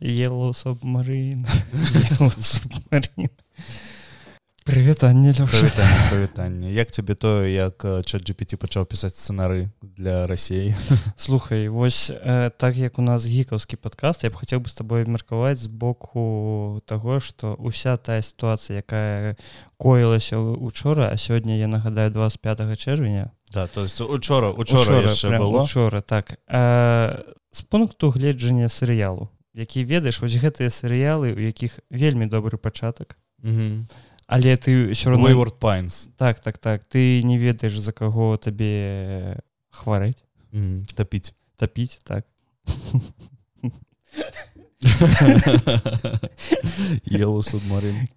Yellow Submarine. Yellow Submarine. Прывітанне Прывітанне, прывітанне Як цябе тое як чат GPT пачаў пісаць сцэнары для рассеі Слухай вось э, так як у нас гікаўскі падкаст я б хацеў бы з табой абмеркаваць з боку таго што ўся тая сітуацыя якая коілася учора а сёння я нагадаю 25 чэрвеня Да то есть учора учора учора так. Э, з пункту гледжання серыялу які ведаеш вось гэтыя серыялы у якіх вельмі добры пачатак. Але ты все равно word пайнс так так так. Ты не ведаеш за каго табе хварэць. Mm -hmm. тапіць. Тапіць так. Елу субмарин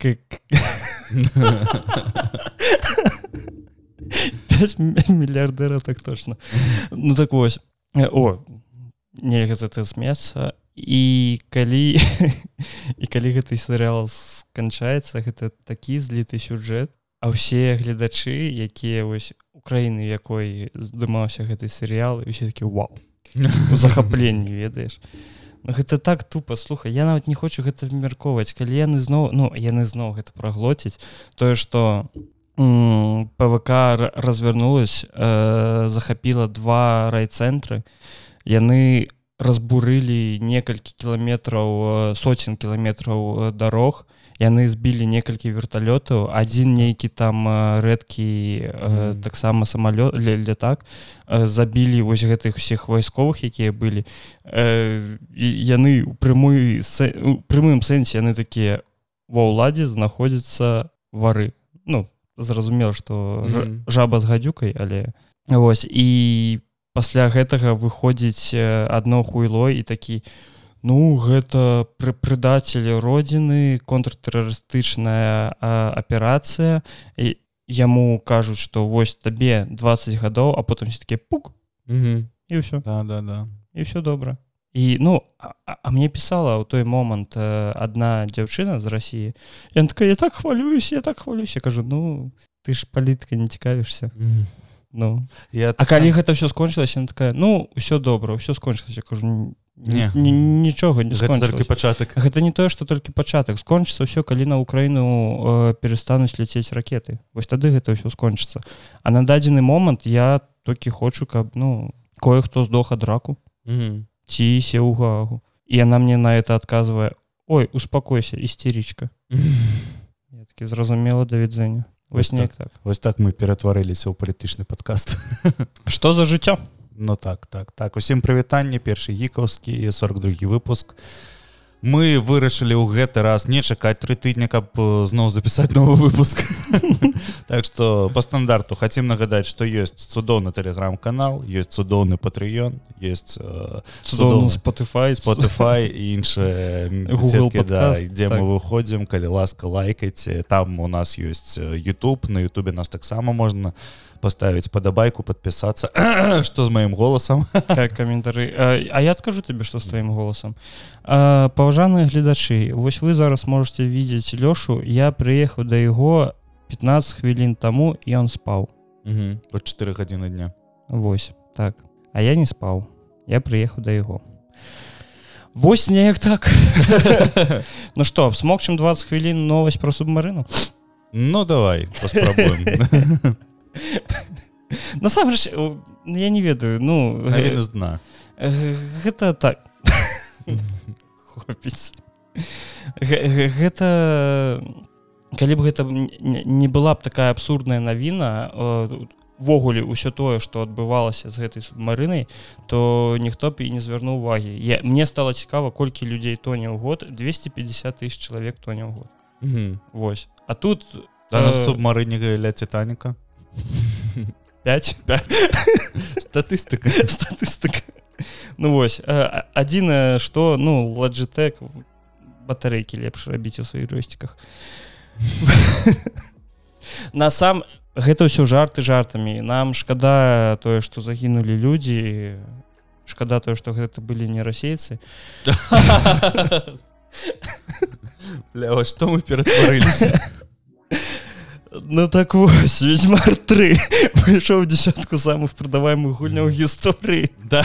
мільярдэра так точно ну так вось. О нельга за ты смецца і калі і калі гэты серыал сканчаецца гэта такі зліты сюжэт. А ўсе гледачы якія вось украіны якой здымаўся гэты серыял і усе такі вау захапленні ведаеш ну, гэта так тупо слухай я нават не хочу гэта абмяркоўваць. Калі яны зноў ну яны зноў гэта праглоціць тое что пвк развярнулась э, захапіла два райцэнтры яны разбурылі некалькі кіламетраў соцень кіламетраў дарог яны збілі некалькі верталётаў адзін нейкі там рэдкі mm. таксама самалёт для так забілі вось гэтых усіх вайсковых якія былі яны у прямой прямым сэнсе яны такія ва ўладзе знаходзяцца вары ну зразумела што mm. жаба з гадюкай але вось і по пасля гэтага выходзіць адно хуйло і такі ну гэта пры прыдацелі родзіны контртэрарыстычная аперацыя і яму кажуць што вось табе 20 гадоў а потым все-таки пук і ўсё. Да да да. І все добра. І ну а, а мне пісала ў той момант адна дзяўчына з рассіі я такая я так хвалююсь я так хвалюся кажу ну ты ж палітка не цікавішся mm -hmm. Ну. Я А калі гэта ўсё скончылася такая ну ўсё добра ўсё скончылася кажу не нічога не толькі пачатак гэта не тое што толькі пачатак. Скончыцца ўсё калі на ўкраіну э, перастануць ляцець ракеты. Вось тады гэта ўсё скончыцца. А на дадзены момант я толькі хочу каб ну кое-хто здох ад раку ці се ў гагу. І яна мне на это адказвае ой успакойся істерічка я такі зразумела да відзення вось неяк так. вось так мы ператварыліся ў палітычны падкаст что за жыццё Ну так так так. Усім прывітанне першы гікаўскі 42 выпуск мы вырашылі ў гэты раз не чакаць тры тыдня каб зноў запісаць новы выпуск. Так что по стандарту хотим нагадаць что есть цудоўны телеграм-канал есть цудоўны патрыён есть цудоўны spotify spotify іншыя дзе мы выходзім калі ласка лайкайце. Там у нас есть youtube на Ютубе нас таксама можна на поставить падабайку подпісацца что з моим голосом? Каментары А я откажу тебе что с твоим голосом. Паважаныя гледачы вось вы зараз можете видеть лёшу. Я приехаў до яго 15 хвілін тому і он спаў по 4 гадзіны дня. Вось так. А я не спаў я приехаў до яго Вось неяк так. Ну что смогчым 20 хвілін новость про субмарыну Ну давай насамрэч я не ведаю ну дна. гэта так. Гэта калі б гэта не была б такая абсурдная навіна увогуле ўсё тое што адбывалася з гэтай субмарынай то ніхто б і не звярнуў увагі. Я мне стало цікава колькі людзей тоне ў год 250 тысяч чалавек тоне ў год. Вось. А тут субмарыне ля цітаніка 5 статыстыка статыстыка ну вось адзінае что ну ладжитек батарейкі лепш рабіць у сваіх джойстиках. На сам гэта ўсё жарты жартамі. Нам шкада тое что загінулі людзі шкада тое что гэта былі не расейцы. Что мы ператварыліся Ну так вось ведьмар 3 прыйшоў десятку самых продаваемых гульняў гісторыі. Да.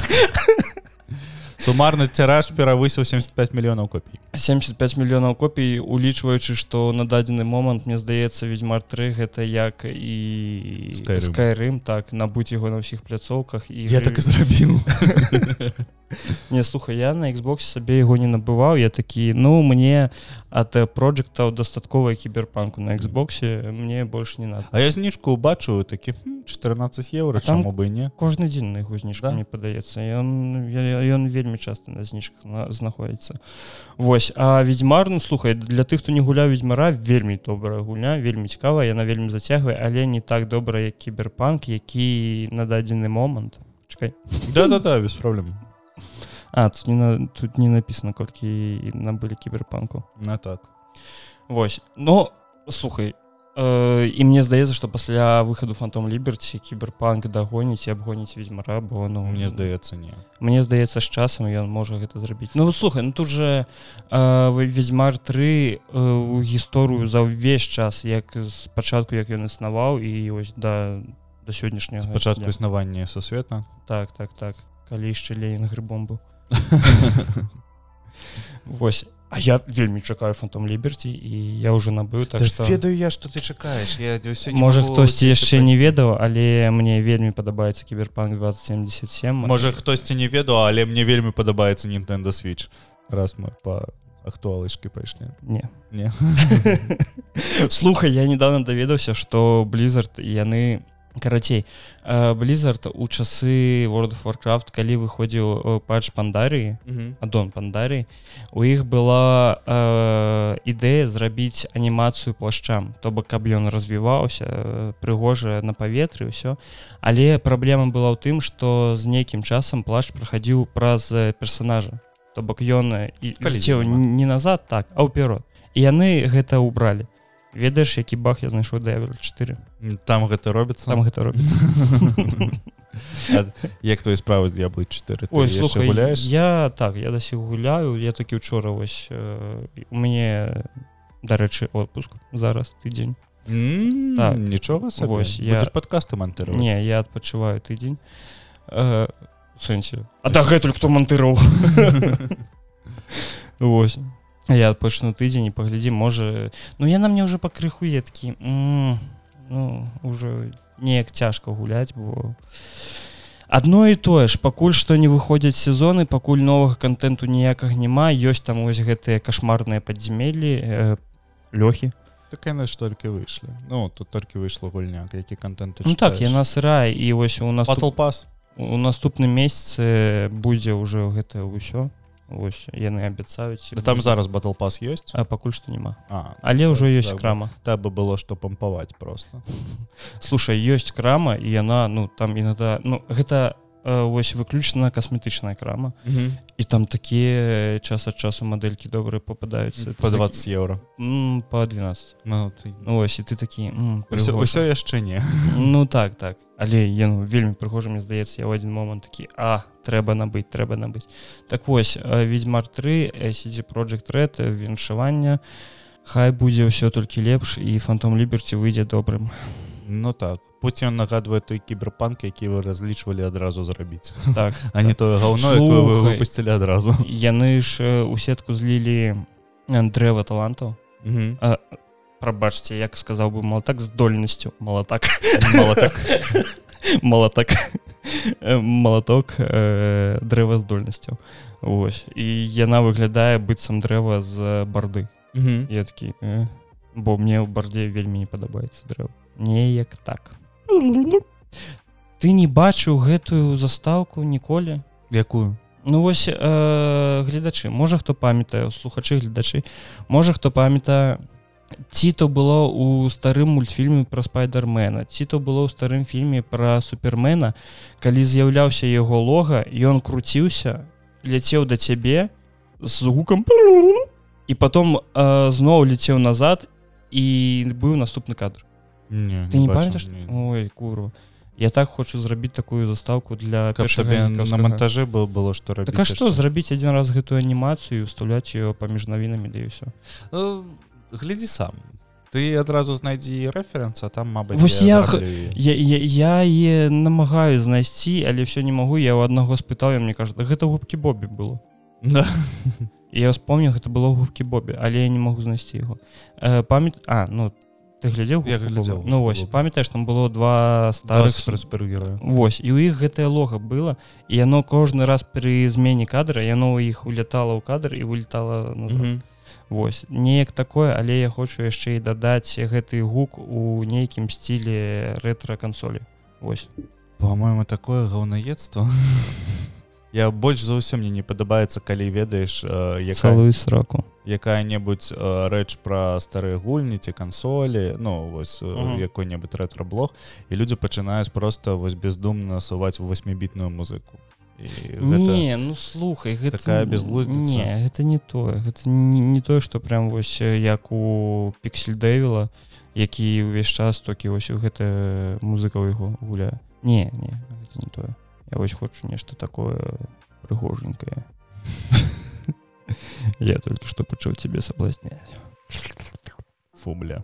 Сумарны ціраж перавысіў 75 мільёнаў копій. 75 мільёнаў копій улічваючы што на дадзены момант мне здаецца ведьмар 3 гэта як і Skyrim. скайрым так набыць яго на ўсіх пляцоўках і я так і зрабіў не слухай я на Xbox сабе яго не набываў я такі ну мне ад проектаў дастатковая кіберпанку на Xboxe мне больш не надо. А я зніжку убачыў такі «Хм, 14 еўра чаму бы не кожны дзень на яго зніжку Да? мне падаецца ён ён вельмі часта на зніжках на- знаходіцца Вось а ведьмар ну слухай для тых хто не гуляў ведьмара вельмі добрая гульня вельмі цікавая яна вельмі зацягвае але не так добра як кіберпанк які на дадзены момант чакай да-да-да без праблем а тут не на, тут не написано колькі набылі кіберпанку на так Вось. Но слухай э, і мне здаецца што пасля выхаду фантом ліберці кіберпанк дагоніць і абгоніць ведьмара бо ну мне здаецца не. Мне здаецца з часам ён можа гэта зрабіць Ну слухай ну тут же э, ведьмар 3 э, у гісторыю за ўвесь час як з пачатку як ён існаваў і ось да да сённяшняга спачатку дня. існавання сусвета так так так. Калі яшчэ лейн грыбом быў Вось. А я вельмі чакаю фантом ліберці і я уже набыў так что ведаю я что ты чакаеш. Я не можа хтосьці яшчэ не ведаў але мне вельмі падабаецца кіберпанк 2077 можа хтосьці не ведаў але мне вельмі падабаецца Nintendo switch раз мы по актуалышкі пайшлі. Не. Не? Слухай я недавно даведаўся что blizzard яны карацей blizzard у часы world of warcraft калі выходзіў патч пандарыі адон пандарый у іх была э, ідэя зрабіць анімацыю плашчам. То бок каб ён развіваўся э, прыгожая на паветры ўсё. Але праблема была ў тым што з нейкім часам плашч прахадзіў праз э, персонажа то бок ён э, і няма. не назад так а ўперод і яны гэта ўбралі ведаеш які бах я знайшоў дайвер 4 там гэта робіцца? Там гэта робіцца. Як твои справы з д'яблы 4 ты Ой, слухай, гуляеш? я так я дасі гуляю. Я такі учора вось э, у мяне дарэчы отпуск зараз тыдзень. М, так. нічога. Вось, я- Будзеш падкасты мантыраваць? Не я адпачываю тыдзень. Э, сэнсе. А дагэтуль хто мантыраў Вось я адпачну тыдзень і паглядзім можа ну яна мне ўжо пакрыху я такі м, ну ўжо неяк цяжка гуляць бо адно і тое ж пакуль што не выходзяць сезоны пакуль новага контенту ніякага няма ёсць там вось гэтыя кашмарныя падземеллі э, лёхі. Так яны ж толькі выйшлі. Ну тут толькі выйшла гульня які контент ну так яна сырая і вось у нас Battle Pass. у наступным месяцы будзе ўжо гэта ўсё Вось яны абяцаюць Да там зараз Pass ёсць а пакуль што няма а, але ўжо ёсць так, крама. трэба было што пампаваць просто. Слушай ёсць крама і яна ну там інада ну гэта э, вось выключна касметычная крама. І там такія час ад часу мадэлькі добрыя попадаюцца по 20 еўра М, по 12 ну, ты... ну, ось і ты такі ўсё, яшчэ не. Ну так так. Але я ну, вельмі прыгожа мне здаецца я ў адзін момант такі а трэба набыць трэба набыць так вось ведьмар 3 сидзі project red віншавання хай будзе ўсё толькі лепш і фантом ліберці выйдзе добрым ну так. Пусть ён нагадвае той кіберпанк які вы разлічвалі адразу зрабіць. Так а не тое гаўно Слухай. выпусцілі адразу. Яны ж э, у сетку злілі дрэва талантаў Мгм. прабачце як сказаў бы малатак здольнасцю малатак Малатак. малатак Э, малаток э, дрэва здольнасцяў Вось і яна выглядае быццам дрэва з барды я такі э, бо мне ў бардзе вельмі не падабаецца дрэва неяк так. Ты не бачыў гэтую застаўку ніколі? Якую? Ну вось э, гледачы. Можа хто памятае слухачы гледачы. Можа хто памятае ці то было у старым мультфільме пра спайдермена ці то было ў старым фільме пра супермена. Калі з'яўляўся яго лога ён круціўся ляцеў да цябе з гукам і потом э, зноў ляцеў назад і быў наступны кадр не, ты не бачыў, памятаеш не. ой курва я так хочу зрабіць такую застаўку для на монтажы было было што рабіць Так а што зрабіць адзін раз гэтую анімацыю устаўляць ее паміж навінамі да ўсё Э, глядзі сам. Ты адразу знайдзі рэферэнса там мабыць Вось я я, я, я е намагаю знайсці але все не магу я ў аднаго спытаў мне кажа «Да гэта губкі Бобі было Да. Я вспомню гэта было губкі Бобі але я не магу знайсці яго э, памят А ну ты глядзеў? Ну «Губку вось Бобі». памятаеш там было два старых супергероя Вось і у іх гэтае лога было і яно кожны раз пры змене кадра яно ў іх улятала ў кадр і вылетала назад. Мгм. Вось неяк такое але я хочу яшчэ і дадаць гэты гук у нейкім стілі рэтра кансолі Вось по-моему такое гаўнаедство я больш за ўсё мне не падабаецца калі ведаеш э, якая, цалую сраку якая-небудзь э, рэч пра старыя гульні ці кансолі ну вось э, Мгм. якой-небудзь рэтра-блог і людзі пачынаюць просто вось бездумна суваць восьмібітную музыку і гэта... Не ну слухай гэта такая безглуздзіца. не гэта не тое гэта не, не тое што прям вось як у піксель дэвіла які ўвесь час толькі вось у гэта музыка ў яго гуляе не не гэта не тое я вось хочу нешта такое прыгоженькае я только што пачаў цябе саблазняць фу бля.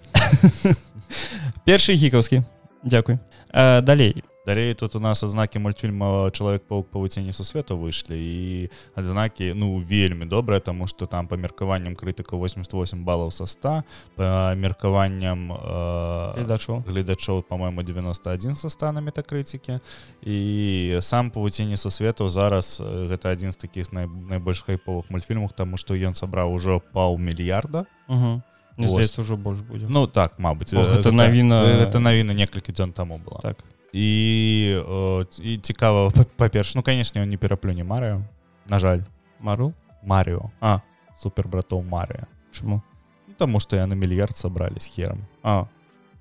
Першы гікаўскі дзякуй а, далей далей тут у нас адзнакі мультфільма чалавек паук павуцені сусвету выйшлі і адзнакі ну вельмі добрая тому что там па меркаванням крытыка 88 балаў са 100 па меркаванням э, гледачоў гледачоў по-моему 91 са 100 на метакрытыкі і сам павуцені сусвету зараз э, гэта адзін з такіх най, найбольш хайповых мультфільмах тому что ён сабраў ужо паўмільярда угу. Мне здаецца ўжо больш будзе ну так мабыць О, э, гэта навіна- гэта навіна некалькі дзён таму была. Так і о, і цікава па- па-перш ну канешне не пераплюне Марыо на жаль. Мару? Марыо А. супер братоў Марыя чому ну, таму што яны мільярд сабралі з херам а.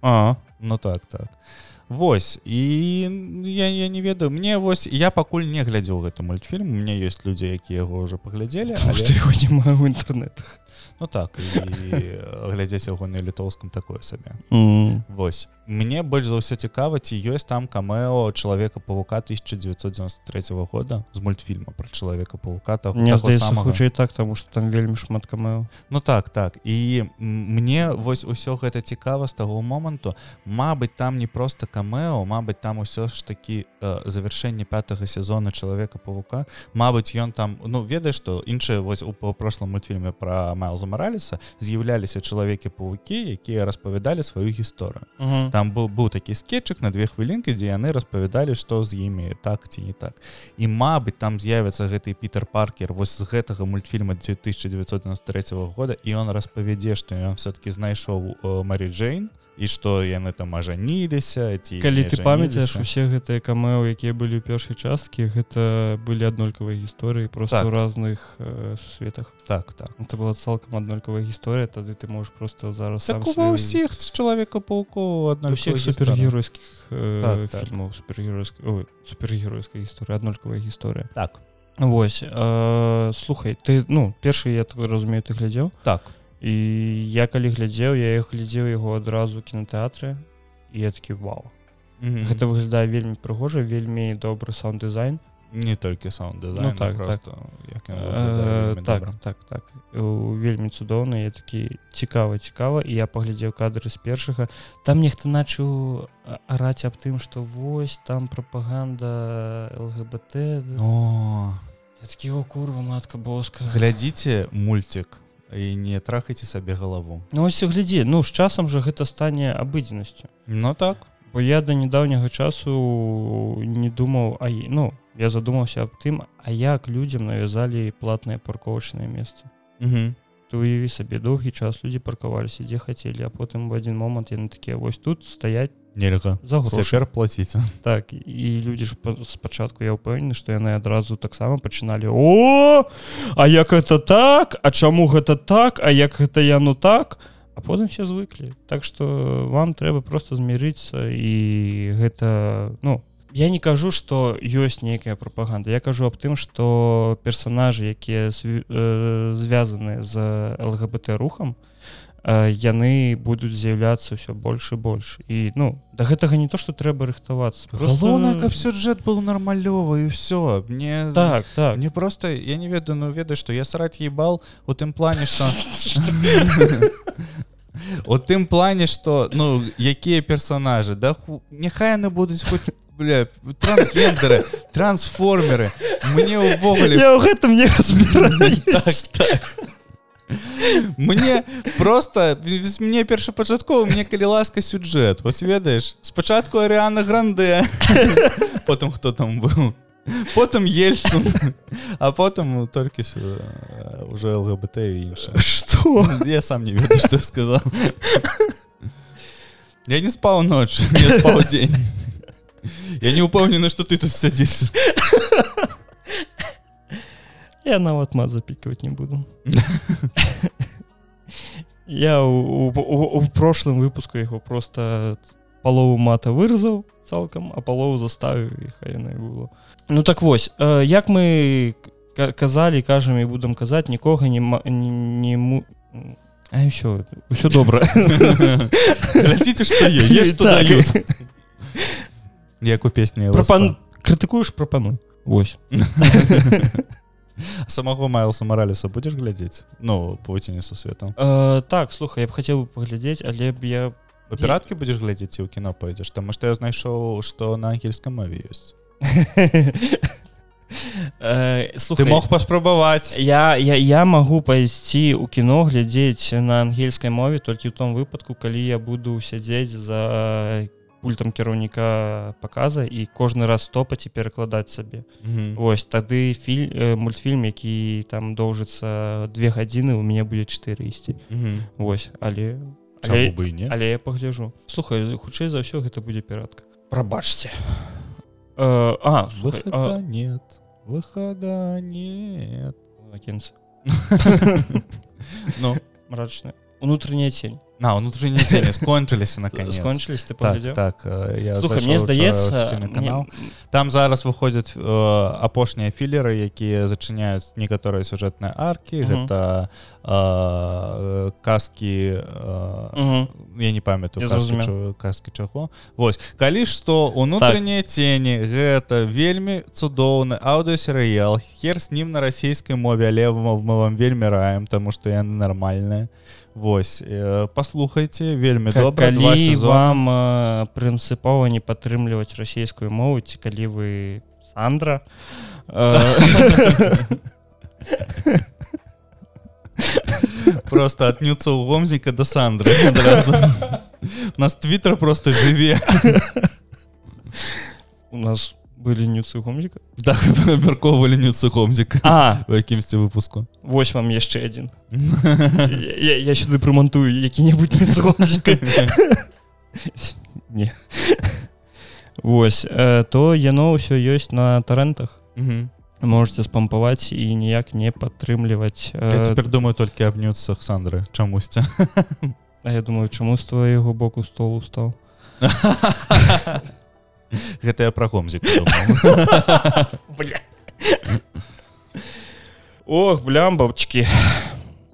А ну так так. Вось і я, я не ведаю. Мне вось я пакуль не глядзеў гэты мультфільм у мне ёсць людзі якія яго ўжо паглядзелі але... его няма ў інтэрнетах ну так і глядзець яго на літоўскім такое сабе Mm. Вось. Мне больш за ўсё цікава ці ёсць там камео чалавека павука 1993 года з мультфільма про чалавека павука хутчэй так таму што там вельмі шмат камео. Ну так так. І мне вось усё гэта цікава з таго моманту. Мабыць там не просто камео Мабыць там усё ж такі э, завяршэнне пятага сезона чалавека павука Мабыць ён там ну ведаеш што іншыя вось у прошлым мультфільме про Майлза Мараліса з'яўляліся чалавекі павукі якія распавядалі сваю гісторыю. Там быў быў такі скетчык на две хвілінкі дзе яны распавядалі што з імі так ці не так. І мабыць там з'явіцца гэты Пітер паркер вось з гэтага мультфільма 1993 года і он распавядзе што ён все-таки знайшоў э, Мары Джейн і што яны там ажаніліся ці калі ты памятаеш усе гэтыя камео якія былі ў першай часткі гэта былі аднолькавыя гісторыі просто Так. ў разных э, светах. Так так. Это была цалкам аднолькавая гісторыя тады ты можаш просто зараз так сабе ўсіх з чалавека паўкоў адна ўсіх супергеройскіх э, Так, так. фільмаў супергеройскай ой, супергеройская гісторыя аднолькавая гісторыя так. Вось э, слухай ты ну першы я так разумею ты глядзеў так і я калі глядзеў я іх глядзеў яго адразу кінотэатры і я такі вау Мгм. гэта выглядае вельмі прыгожа вельмі добры саунд-дызайн. Не толькі саунд дызайн Ну, так, просто як э, так добра. так так. У- вельмі цудоўна я такі цікава цікава і я паглядзеў кадры з першага. Там нехта начаў а- араць аб тым што вось там прапаганда лгбт О! Я такі о курва матка боска глядзіце мульцік і не трахайце сабе галаву Ну ось і глядзі ну з часам жа гэта стане абыдзенасцю Ну так. Бо я да нядаўняга часу не думаў а ну я задумаўся аб тым а як людзям навязалі платныя парковачныя месцы. Угу. ты уяві сабе доўгі час людзі паркаваліся дзе хацелі а потым в адзін момант яны такія вось тут стаять нельга за цяпер плаціць так і людзі ж па- спачатку я ўпэўнены што яны адразу таксама пачыналі о а як это так? А чаму гэта так? А як гэта яно так? А потым все звыклі так что вам трэба просто змірыцца і гэта ну я не кажу что ёсць нейкая прапаганда. Я кажу аб тым что персонажы якія звязаны з лгбт рухам э, яны будуць з'яўляцца ўсё больш і больш. І ну да гэтага не то что трэба рыхтавацца. Галоўна каб сюжэт быў нармалёвы і ўсё. Мне так так. мне просто я не ведаю ну ведаю што я сраць ебал у тым плане што у тым плане что ну якія персонажы да ху... няхай яны будуць хоць бля, трансгендеры трансформеры. Мне увогуле я ў гэтым не разбіраюсь. так, так. мне просто мне першапачаткова мне калі ласка сюджэт вось ведаеш спачатку арыана гранде потым хто там быў потым ельцу а потым толькі э, уже лгбт інша что я сам не ведаю что сказал я не спаў ноч не спаў дзень. Я не упэўнены что ты тут сядзіш я нават мат запікваць не буду. Я у, прошлым выпуску яго просто палову мата выразаў цалкам а палову заставіў і хай яна было. Ну так вось э, як мы ка- казалі кажам і будам казаць нікога не не, не му... А ўсё ўсё добра глядзіце есть что Так. дают як у песні Прапан... крытыкуеш прапануй Вось самого майлса моралеса будешь глядзець ну павуціне со светом э, так слухай я б хацеў бы паглядзець але б я аператкі будешь глядзець ці ў кіно пойдзеш таму што я знайшоў што на ангельскай мове ёсць э, ты слухай, мог паспрабаваць я я я магу пайсці ў кіно глядзець на ангельскай мове толькі ў том выпадку калі я буду сядзець за пультам кіраўніка показа і кожны раз топаць і перакладаць сабе Мгм. Вось тады філь э, мультфільм які там доўжыцца две гадзіны у мяне будзе 4 ісці Мгм. Вось але але, бы не? але я пагляжу слухай хутчэй за ўсё гэта будзе піратка. Прабачце. Э, а слухай, выхода а, нет. Выхода нет. Накінца ну мрачная. Унутраняя тень на внутренние тени скончыліся наконец. Скончылись ты так, так э, я зайшоў мне здаецца мне- канал. там зараз выходзяць э, апошнія філеры якія зачыняюць некаторыя сюжэтныя аркі Мгм. гэта э, казкі э, я не памятаю казкі, чаго Вось калі што унутранія тені гэта вельмі цудоўны аўдыосерыял хер з ним на расійскай мове але мы вам вельмі раем тому что яны нармальныя Вось э, паслухайце вельмі добра калі сезоны. вам э, прынцыпова не падтрымліваць расійскую мову ці калі вы Сандра. Э, просто отнюцца ў гомзіка да сандры. Адразу. У нас твиттер просто жыве у нас былі нюцы гомзіка так абмяркоўвалі нюцы гомзіка А. У якімсьці выпуску. Вось вам яшчэ адзін я, я сюды прымантую які-небудзь не. Вось э, то яно ўсё ёсць на тарэнтах Мгм. Можете спампаваць і ніяк не падтрымліваць э, цяпер думаю толькі аб нюцах сандры чамусьці А я думаю чаму з твайго боку стол устаў гэта я пра гомзік Ох блямбачки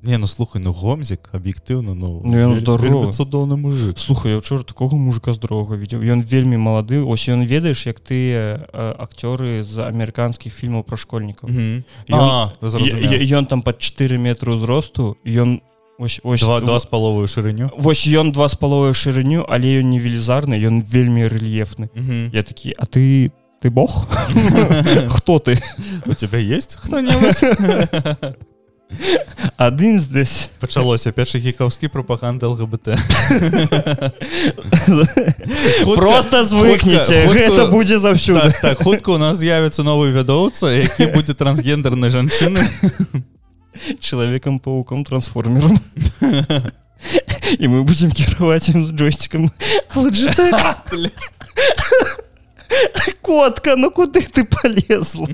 не ну слухай ну гомзік аб'ектыўна ну Ну, ён вельмі цудоўны мужик. Слухай я учора такого мужика здоровага видел ён вельмі малады ось ён ведаеш як ты акцёры з амерыканскіх фільмаў про школьнікаў. Ён- А, ён там под 4 метры ўзросту ён ось ось два два з паловую шырыню вось ён два з паловай шырыню але ён не велізарны ён вельмі рэльефны Мгм. я такі а ты ты бог? Хто ты у тебя есть хто-небудзь адзін здесь. Пачалося першы гікаўскі прапаганда лгбт просто звыкніце хутка- гэта будзе заўсёды так, так хутка у нас з'явіцца новы вядоўца які будзе трансгендернай жанчыны чалавекам пауком трансформером. І мы будзем кіраваць ім з джойстиком. Котка ну куды ты полезла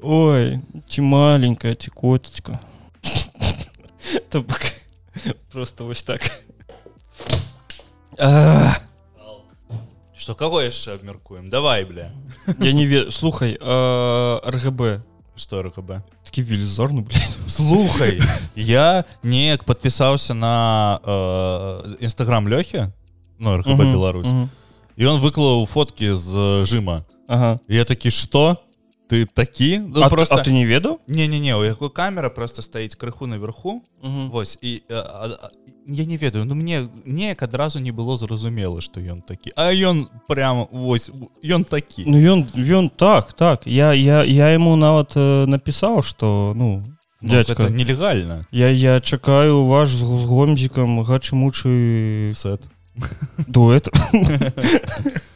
ой ці маленькая ці коточка То бок, просто вось так А, что кого яшчэ абмяркуем давай бля я не ве слухай а, ргб что ркб такі велізарны слухай я неяк подпісаўся на э, нстаграм лёхі ну ркб Беларусь і он выклаў фоткі з жыма Ага я такі что Ты такі? Ну, а, просто а ты не ведаў? Не-не-не у яго камера просто стаіць крыху наверху. Вось і а, а, я не ведаю ну мне неяк адразу не было зразумела что ён такі. А ён прямо вось ён такі. Ну ён ён так так. Я я я ему нават э, напісаў что ну дядька нелегальна. я я чакаю ваш з з гомзікам гачымучы сет. дуэт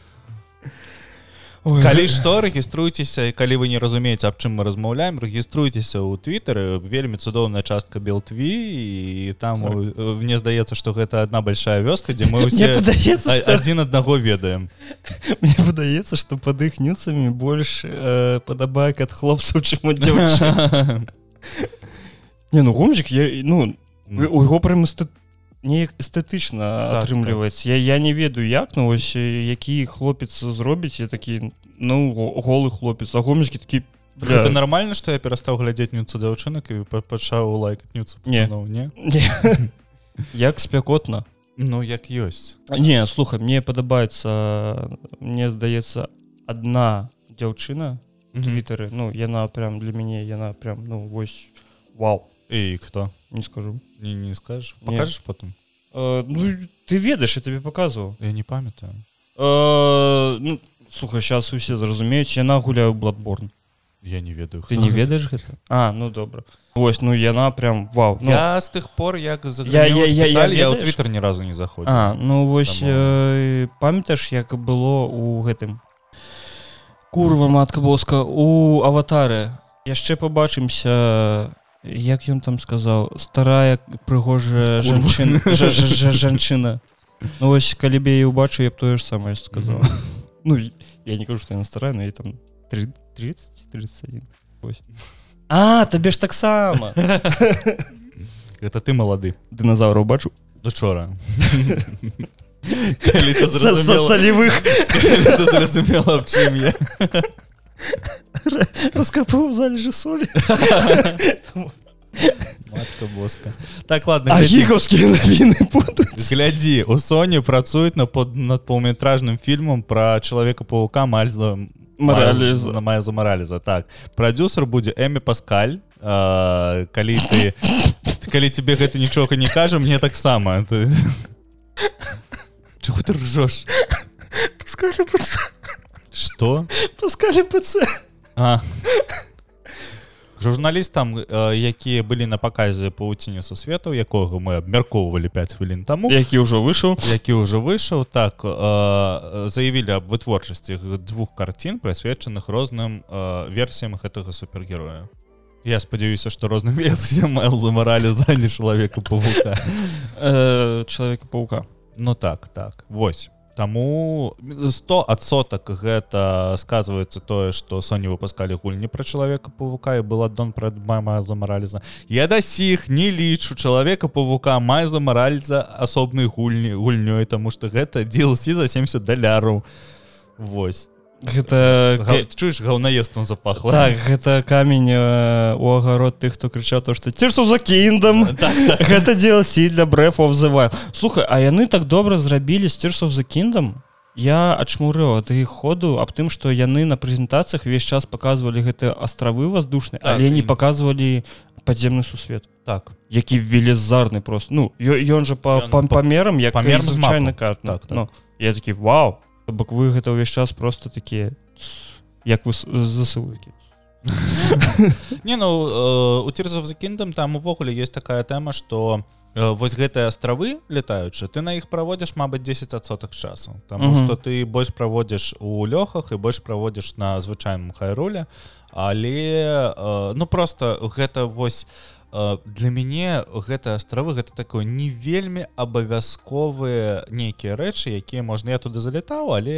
калі што рэгіструйцеся і калі вы не разумееце аб чым мы размаўляем рэгіструйцеся ў твиттары вельмі цудоўная частка белтві і там так. мне здаецца что гэта одна большая вёска дзе мы усе падаецца, что... адзін аднаго ведаем. Мне падаецца что под іх нюцамі больш э, падабак ад хлопцаў чым не ну гомжик я ну у яго прям неяк эстэтычна так, атрымліваць так. я я не ведаю як ну вось які хлопец зробіць я такі ну голы хлопец. А гомечкі такі это нормально что я перастаў глядзець нюцца дзяўчынак і пачаў лайк нюцца не. не? Як спякотна ну як ёсць не слухай мне падабаецца мне здаецца одна дзяўчына твиттеры ну яна прям для мяне яна прям ну вось вау і кто? Не скажу. Не не скажешь? Покажешь потом? Э, ну, ты ведаешь я тебе показывал. Я не памятаю. Э, ну, слухай сейчас усе зразумеюць яна гуляю бладборн я не ведаю ты не ведаешь гэта а ну добра Вось ну яна прям вау ну, я з тых пор як я, я, я, я, я ў твиттер ні разу не заходзі А ну вось э, памятаеш як было у гэтым курва матка боска у аватары? Яшчэ побачымся як ён там сказаў старая прыгожая жанчына жанчына. Ну, вось калі б я убачу я б тое ж самае сказал ну. Я не кажу што яна старая но я там 30 31 а табе ж таксама! Это ты малады. Дыназаўра убачу учора. Салівых раскапываў залежы солі матка боска. Так ладно гіковскія навіны глядзі у Соні працуюць на под над паўметражным фільмам пра чалавека паука мальза мараліза на мая за мараліза так прадюсер будзе эмі паскаль. А, калі ты калі тебе гэта нічога не кажа мне таксама ты чого ты ржешь что? Пускали пц. А. Журналістам якія былі на паказе павуціне са свету якога мы абмяркоўвалі 5 хвілін таму. Які ўжо выйшаў які ўжо выйшаў так заявілі аб вытворчасці двух карцін прысвечаных розным версіям гэтага супергероя. Я спадзяюся што розным версіям замаралі зані чалавека павука чалавека паука Ну так так. Восьось Таму 100сотак гэта сказваецца тое што Соні выпускалі гульні пра чалавека павука і была дон пред мама замараліза Я да сіх не лічу чалавека павука май замаральза асобнай гульні гульнёй таму што гэта DLC за 70 даляраў. Вось гэта чуеш гаўнаездом запахла. Так гэта камень э, у агарод тых хто крычаў то што цішу за кіндам так, так. гэта DLC для брэфа взываю слухай а яны так добра зрабілі сцірсов за кіндам я ачмурыў ад іх ходу аб тым што яны на прэзентацыях увесь час показывалі гэты астравы воздушны так, але не показывалі падземны сусвет. Так. Які велізарны просто ну ён жа па памерам як памер звычайны карт. Так, так. Ну, я такі вау бок вы гэта ўвесь час просто такія як вы засылкі не ну э, у цірзов за кіндам там увогуле есть такая тэма что э, вось гэтыя астравы летаючы ты на іх праводзіш Мабыць 10соток часу Таму что ты больш праводзіш у лёхах і больш праводзіш на звычайным хайроле але э, ну просто гэта вось у для мяне гэта астравы гэта такое не вельмі абавязковыя нейкія рэчы якія можна я туды залетаў але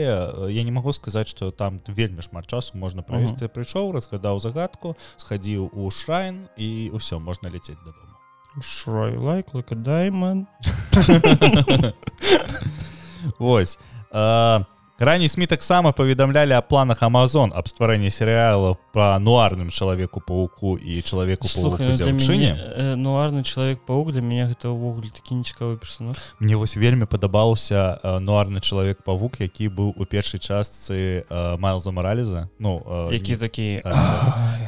я не магу сказаць что там вельмі шмат часу можна правесці. Uh -huh. прыйшоў разгадаў загадку схадзіў у шрайн і ўсё можна ляцець дадому. Шрай лайк like дайман. Вось. А раней сМ таксама паведамлялі о планах Amazon аб стварэнні серыяла по нуарным чалавеку пауку і чалавеку Слухай, ну, э, нуарны чалавек паук для мяне гэта ўвогуле такі нецікавы персонаж мне вось вельмі падабаўся э, нуарны чалавек павук які быў у першай частцы э, майлза мораліза ну э, які такі так,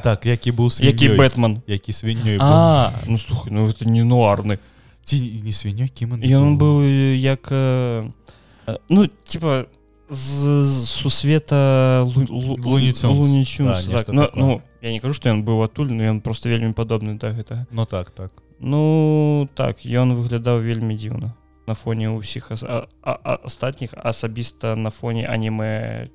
так які быў які бэтман які свіннёй а ну слухай ну это не нуарны. Ці не свінё кім ён быў? як ну типа з, сусвета лунічун так. ну, ну я не кажу што ён быў адтуль но ён просто вельмі падобны да гэта Ну так так. Ну так ён выглядаў вельмі дзіўна на фоне ўсіх астатніх асабіста на фоне аніме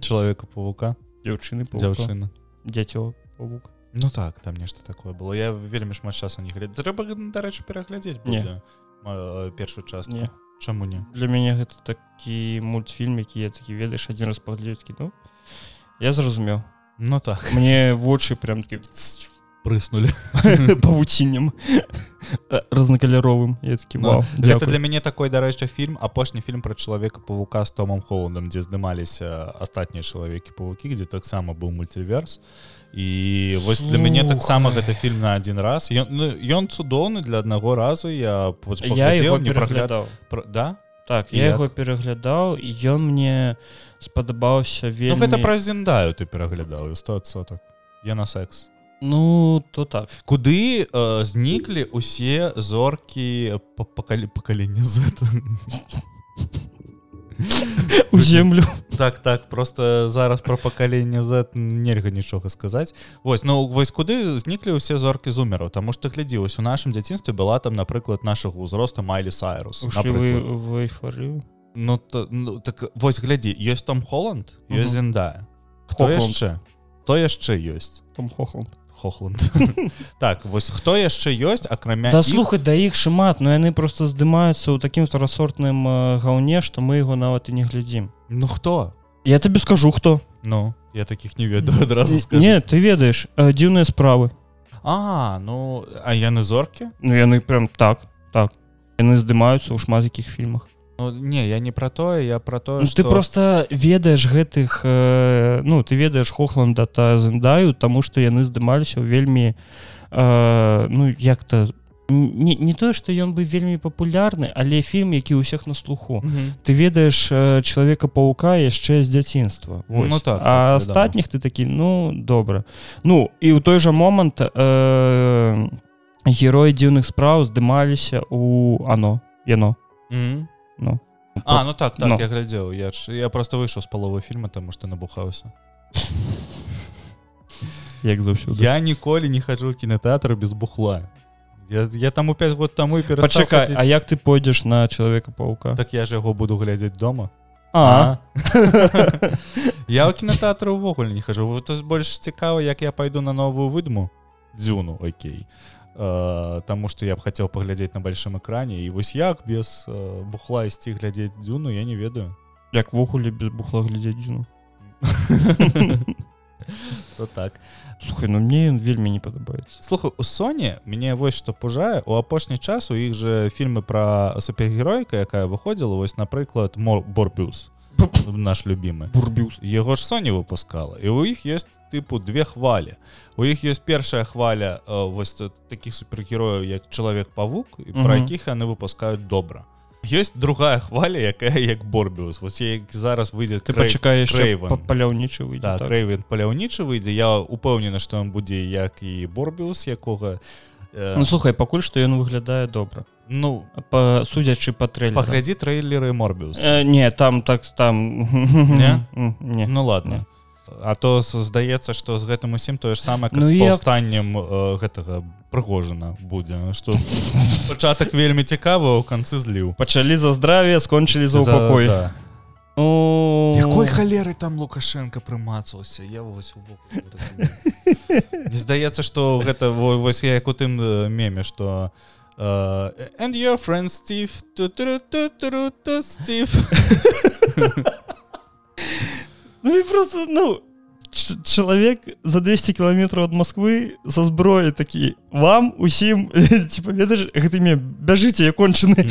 чалавека павука дзяўчыны дзяўчына дзяцё павук Ну так там нешта такое было. Я вельмі шмат часу не глядзець трэба дарэчы пераглядзець не. першую час не чаму не для мяне гэта такі мультфільм які я такі ведаеш адзін раз паглядзець ну я зразумеў Ну так. Мне вочы прям такі прыснули. павуціннем разнакаляровым я такі ну, гэта для мяне такой дарэчы фільм апошні фільм пра чалавека павука з томам холодам дзе здымаліся астатнія чалавекі павукі дзе таксама быў мультиверс. і вось для мяне таксама гэта фільм на один раз. Ён ну, цудоўны для аднаго разу. Я я его не праглядаў да? Так я яго пераглядаў і ён мне спадабаўся вельмі ну, гэта праз зендаю ты пераглядаў 100соток я на секс. Ну то так. Куды э, зніклі усе зоркі пакалі пакалення з у землю. Так так просто зараз про пакаленне z нельга нічога сказаць вось ну вось куды зніклі ўсе зоркі зумераў тому что глядзі вось у нашым дзяцінстве была там напрыклад нашага ўзроста майлі сайрус ну, то, ну так вось глядзі ёсць там холланд ёсць зендая. Хто яшчэ то яшчэ ёсць там хохланд хохланд. Так вось хто яшчэ ёсць акрамя да слухай да іх шмат но яны просто здымаюцца ў такім вторасортным гаўне што мы его нават і не глядзім. Ну хто? Я табе скажу хто. Ну я таких не ведаю адразу не ты ведаеш дзіўныя справы. А ну а яны зоркі? Ну яны прям так так. Яны здымаюцца ў шмат якіх фільмах Ну, не я не про тое я про то ну, что... ты просто ведаеш гэтых э, ну ты ведаеш хохланда та зендаю тому что яны здымаліся вельмі э, ну як-то не, не тое что ён бы вельмі папулярны але фільм які ўсіх на слуху. Mm -hmm. ты ведаеш э, чалавека паука яшчэ з дзяцінства. Ну, так, а так, астатніх ты такі ну добра. Ну і ў той жа момант э, герой дзіўных спраў здымаліся у ано яно mm -hmm ну. А ну так, так ну. я глядзеў я ж я просто выйшаў з паловы фільма тому что набухаўся як заўсёды я ніколі не хаджу кінотэатр без бухла. Я, я там у 5 год таму і перачакай А як ты пойдзеш на чалавека паука так я ж яго буду глядзець дома. А. Я ў кінотэатры ўвогуле не хожу вот больш цікава як я пайду на новую выдму дзюну Окей. а Э, Таму што я б хацеў паглядзець на большом экране. І вось як без э, бухла ісці глядзець дзюну я не ведаю. Як ввогуле без бухла глядзець дзюну. То так. Слухай ну мне ён вельмі не падабаецца слухай у Соне мяне вось што пужае у апошні час у іх же фільмы пра супергеройка якая выходзіла вось напрыклад мор борбюс наш любимы бурбюс. Его ж Соня выпускала і у іх есть тыпу две хвалі у іх есть першая хваля э, вось таких супергерояў як чалавек павук і про якіх яны выпускаюць добра есть другая хваля якая як борбіус вось зараз выйдзе ты пачакаеш паляўнічы рэйвен паляўнічы выйдзе я упэўнена што ён будзе як і борбіус якога э... ну, слухай пакуль што ён выглядае добра ну па судзячы па трэль паглядзі трэйлеры морбіус э, не там так там не? не. Ну ладно. Не. А то здаецца што з гэтым усім тое ж самае ну, паўстаннем як... э, гэтага прыгожана будзе. Што пачатак вельмі цікавы ў канцы зліў. Пачалі за здраве скончылі за упакой. да. ну... якой халеры там лукашенко прымацаўся? Я вось не здаецца што гэта вось я як у тым меме што у Uh, and your friend Steve. Steve. Ну просто ну чалавек за 200 кіламетраў ад Москвы са зброі такі вам усім типа ведаеш гэта імя бяжыце я кончаны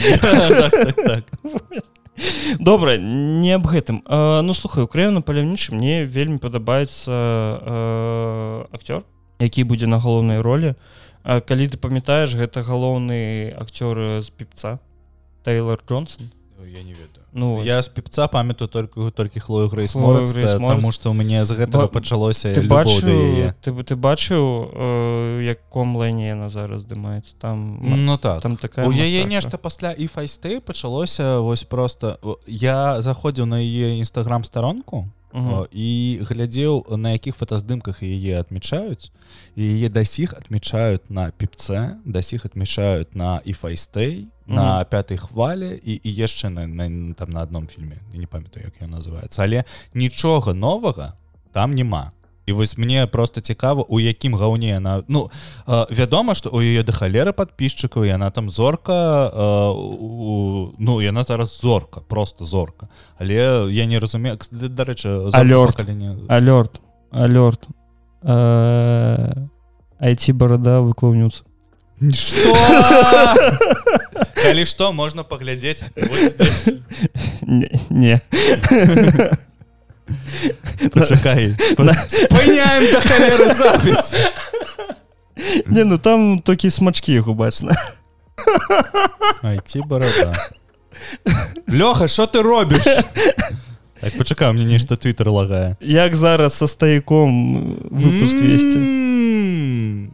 добра не аб гэтым а, ну слухай украіну паляўнічы мне вельмі падабаецца а, акцёр які будзе на галоўнай ролі а, калі ты памятаеш гэта галоўны акцёр з піпца? Тейлор Джонсон? Я не ведаю. Ну я з піпца памятаю только толькі хлою Грейс Морец. тому что у мяне з гэтага Ба- пачалося ты любоў да бачыў яе. ты, ты бачыў э, яком лайне яна зараз здымаецца там ну так. там такая у яе нешта пасля і файсты пачалося вось просто я заходзіў на яе нстаграм старонку Мгм. і глядзеў на якіх фотаздымках яе адмічаюць яе дасіх адмічаюць на піпце дасіх адмічаюць на і файстэй на пятой хвале і, і яшчэ на, на там на адном фільме я не памятаю як ён называется. Але нічога новага там няма і вось мне просто цікава у якім гаўне яна. Ну э, вядома что у яе да халеры подписчикаў яна там зорка э, у, ну яна зараз зорка просто зорка. Але я не разумею дарэчы зорка Алёрт. пакалення- алёрт. Алёрт. Айти барада выклаўнюцца. Што? калі што можна паглядзець. Не, не. Пачакай спыняем да халеры запіс не ну там толькі смачкі яго бачна. Айти барада Лёха что ты робіш так пачакай мне нешта твиттер лагае як зараз са стаяком выпуск весці М.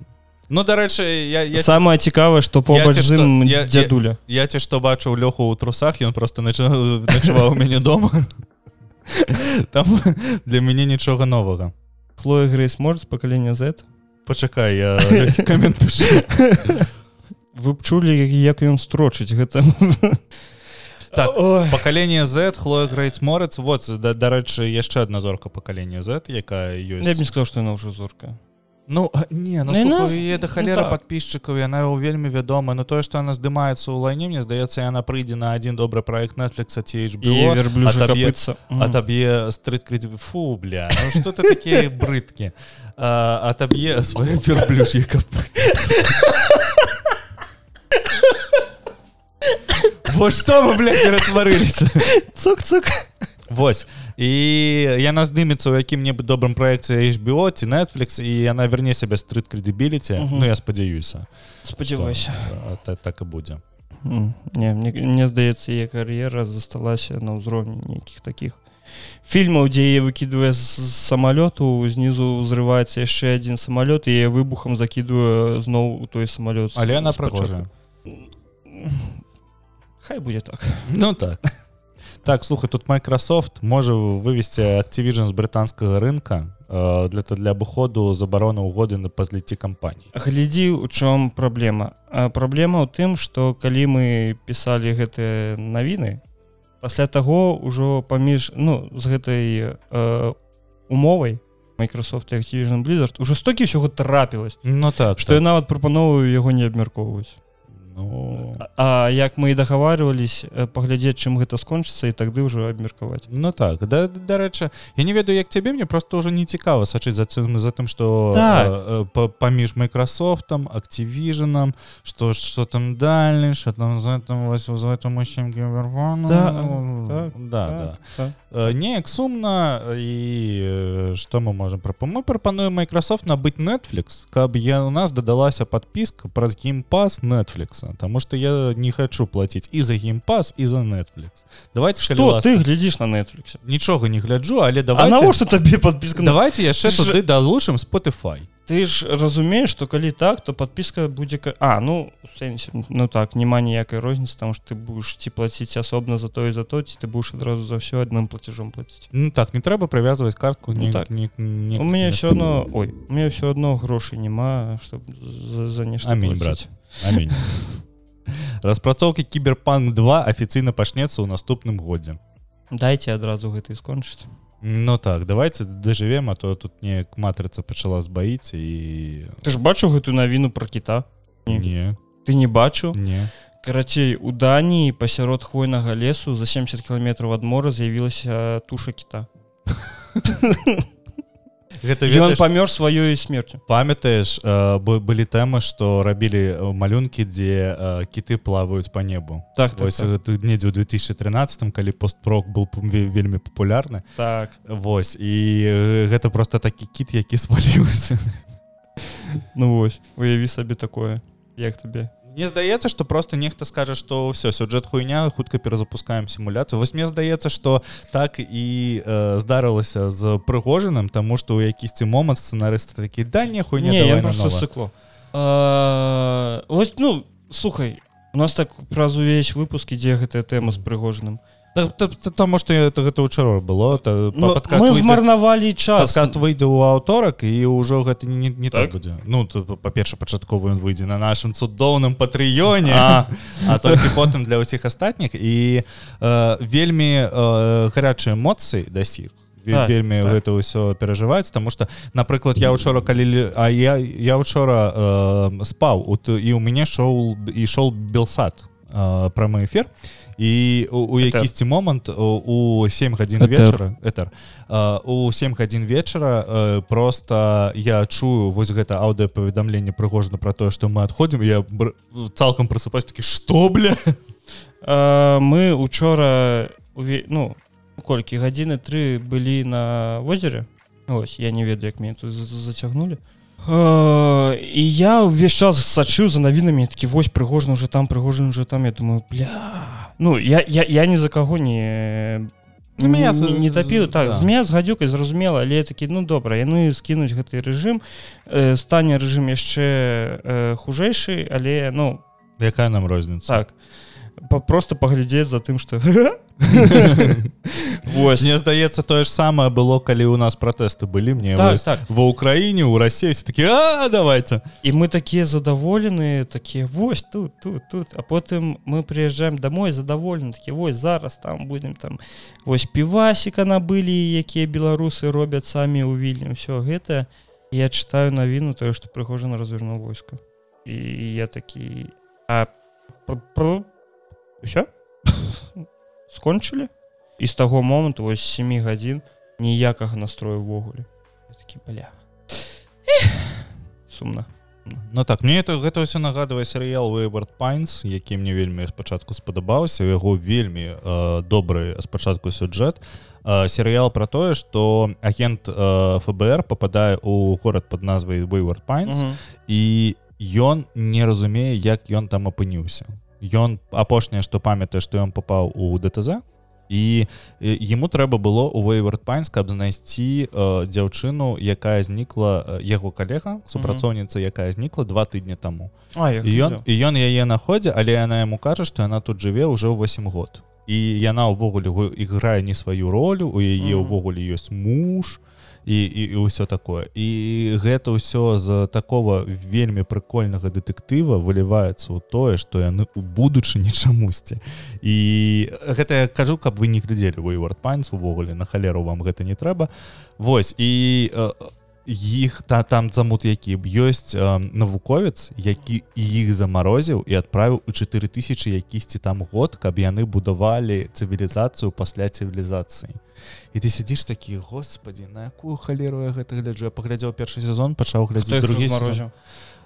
ну дарэчы я, я, самае цікавае што побач ці з што- ім я- я- дзядуля я ці што бачыў лёху ў трусах ён просто нача- начаваў у мяне дома там для мяне нічога новага хлоя грейс морс пакалення Z пачакай я камент пішу вы б чулі як ён строчыць гэта. Так, пакаленне Z хлоя грейц морец вот да- дарэчы яшчэ адна зорка пакалення Z якая я б не ёсць сказал што яна ўжо зорка Ну а, не ну, Ну, і слухай, нас- яе да ну, халера так. подписчикаў яна вельмі вядома но тое што яна здымаецца ў лайне мне здаецца яна прыйдзе на адзін добры проект Netflix ці і HBO верблюжа атаб'е- кредит фу бля ну, что ты такія брыдкі атаб'е свае верблюж'е кап Вот што мы бля ператварыліся цук-цук. Вось і яна здымецца ў якім-небудзь добрым праекце HBO ці Netflix і яна верне сябе стрит кредибіліці Мгм. Ну я спадзяюся спадзявайся А, та- так і будзе М, не мне, мне здаецца яе кар'ера засталася на ўзроўні нейкіх таких фільмаў дзе яе выкідвае з самалёту знізу ўзрываецца яшчэ адзін самалёт і выбухам закідвае зноў у той самалёт але спачатку. прыгожая хай будзе так. Ну так так слухай тут Microsoft можа вывесці Activision з брытанскага рынка для для абыходу забароны ўгоды на пазліцці кампаній глядзі у чым праблема А праблема ў тым што калі мы пісалі гэтыя навіны пасля таго ўжо паміж ну з гэтай э, умовай Microsoft Activision Blizzard уже столькі ўсяго трапілось Ну так што я нават прапановую яго не абмяркоўваць ну... А як мы і дагаварвались паглядзець чым гэта скончыцца і тады ўжо абмеркаваць Ну так да, дарэчы я не ведаю як цябе мне просто ўжо не цікава сачыць за цым за тым што Так. э, э, па- паміж Майкрасофтам Activisionам што што там далі що там за этом вось за этом усім Да, так, да, Так, да. так. Э, неяк сумна і што мы можем прапа мы прапануем Microsoft набыць Netflix каб я у нас дадалася подпіска праз геймпас Netflix Таму что я не хочу платіць і за геймпас і за Netflix. Давайте Што ласка, ты глядзіш на Netflix? Нічога не гляджу але А давайте навошта табе подпіска на давайте яшчэ Ты ж- туды далучым Spotify. Ты ж разумееш што калі так то подпіска будзе ка- а ну у сэнсе ну так няма ніякай розніцы там што ты будешь ці плаціць асобна за то і за то ці ты будешь адразу за ўсё адным платежом плаціць. Ну так не трэба прывязваць картку Ну не, так. не, не, у мяне не- все одно ой у меня все одно грошай няма чтоб за, за нешта Амінь, плаціць. Амінь. распрацоўкі кіберпанк 2 афіцыйна пачнецца ў наступным годзе. Дайце адразу гэта і скончыць. Ну так давайте дажывем а то тут неяк матрыца пачала збаіць і ты ж бачыў гэтую навіну про кіта? Не. не ты не бачыў? Не. Карацей у даніі пасярод хвойнага лесу за 70 кіламетраў ад мора з'явілася туша кіта гэта ён ведаеш, памёр сваёй смерцю памятаеш э, бо- былі тэмы што рабілі э, малюнкі дзе э, кіты плаваюць по небу. Так так, Вось так. гэта недзе ў 2013 калі постпрок был вельмі папулярны так. Вось. І гэта просто такі кіт які сваліўся ну вось. Уяві сабе такое. Як табе Мне здаецца што просто нехта скажа што ўсё сюджэт хуйня хутка перазапускаем сімуляцыю вось мне здаецца што так і э, здарылася з прыгожаным таму што ў якісьці момант сцэнарысты такі да не хуйня не, давай я просто нанова». сыкло вось ну слухай у нас так праз увесь выпуск ідзе гэтая тэма з прыгожаным та- таму што это гэта ўчора было та, падкаст мы змарнавалі час Падкаст выйдзе ў аўторак і ўжо гэта не, не так Так? будзе Ну па-перша пачатковы ён выйдзе на нашым цудоўным патрыёне А. а толькі потым для ўсіх астатніх і э, вельмі э, гарячыя эмоцыі дасіх Так, вельмі так. гэта ўсё перажываюць тому что напрыклад я учора калі лі- а я я учора э, спаў і у мяне шоу ішоў белсад э, прамы эфир. І у, у якісьці момант у, у 7 гадзін вечара этер э, у 7 гадзін вечара э, просто я чую вось гэта аўдыапаведамленне прыгожана про тое што мы адходзім я цалкам просыпаюсь такі што бля? Мы учора уве... ну колькі гадзіны тры былі на возеры? Ось я не ведаю як мне тут за- зацягнули і я ўвесь час сачыў за навінамі такі вось прыгожна уже там прыгожан уже там я думаю бля ну я я, я ні за каго не Змея з- не, не тапіў з- так да. змея з гадзюкай зразумела але такі ну добра яны скінуць гэты рэжым э, стане рэжым яшчэ э, хужэйшы але ну якая нам розніца так. па- просто паглядзець за тым что Вось Мне здаецца тое ж самае было калі у нас пратэсты былі мне так, вось так. ва ўкраіне у рассіі все такі а давайте і мы такія задаволеныя такія вось тут тут тут а потым мы прыязджаем домой задаволены такі вось зараз там будем там вось півасіка набылі якія беларусы робяць самі ў вільні ўсё гэта я читаю навіну тое што прыгожана развернул войска і я такі а все скончылі і з таго моманту вось 7 гадзін ніякага настрою ўвогуле Я такі бля. Эх, сумна Ну так мне это гэта ўсё нагадвае серыял Wayward Pines які мне вельмі спачатку спадабаўся у яго вельмі э, добры спачатку сюджэт э, серыял про тое что агент э, ФБР попадае у горад под назвай Pines Мгм. і ён не разумее як ён там апыніўся ён апошняе што памятае што ён попаў у ДТЗ і э, яму трэба было у Pines каб знайсці э, дзяўчыну якая знікла э, яго калега супрацоўніца якая знікла два тыдні таму. А, і ён і ён яе находзе але яна яму кажа што яна тут жыве ўжо 8 год. І яна ўвогуле гу- іграе не сваю ролю у яе ўвогуле ёсць муж і, і, і ўсё такое. І гэта ўсё з такого вельмі прыкольнага дэтэктыва выліваецца ў тое што яны у будучыні чамусьці. І гэта я кажу каб вы не глядзелі Wayward Pines увогуле на халеру вам гэта не трэба. Вось і э, іх та там замут які ёсць э, навуковец які іх замарозіў і адправіў у 4000 якісьці там год каб яны будавалі цывілізацыю пасля цывілізацыі і ты сядзіш такі господі на якую халеру я гэта гляджу? Я паглядзеў першы сезон пачаў глядзець другі сезон.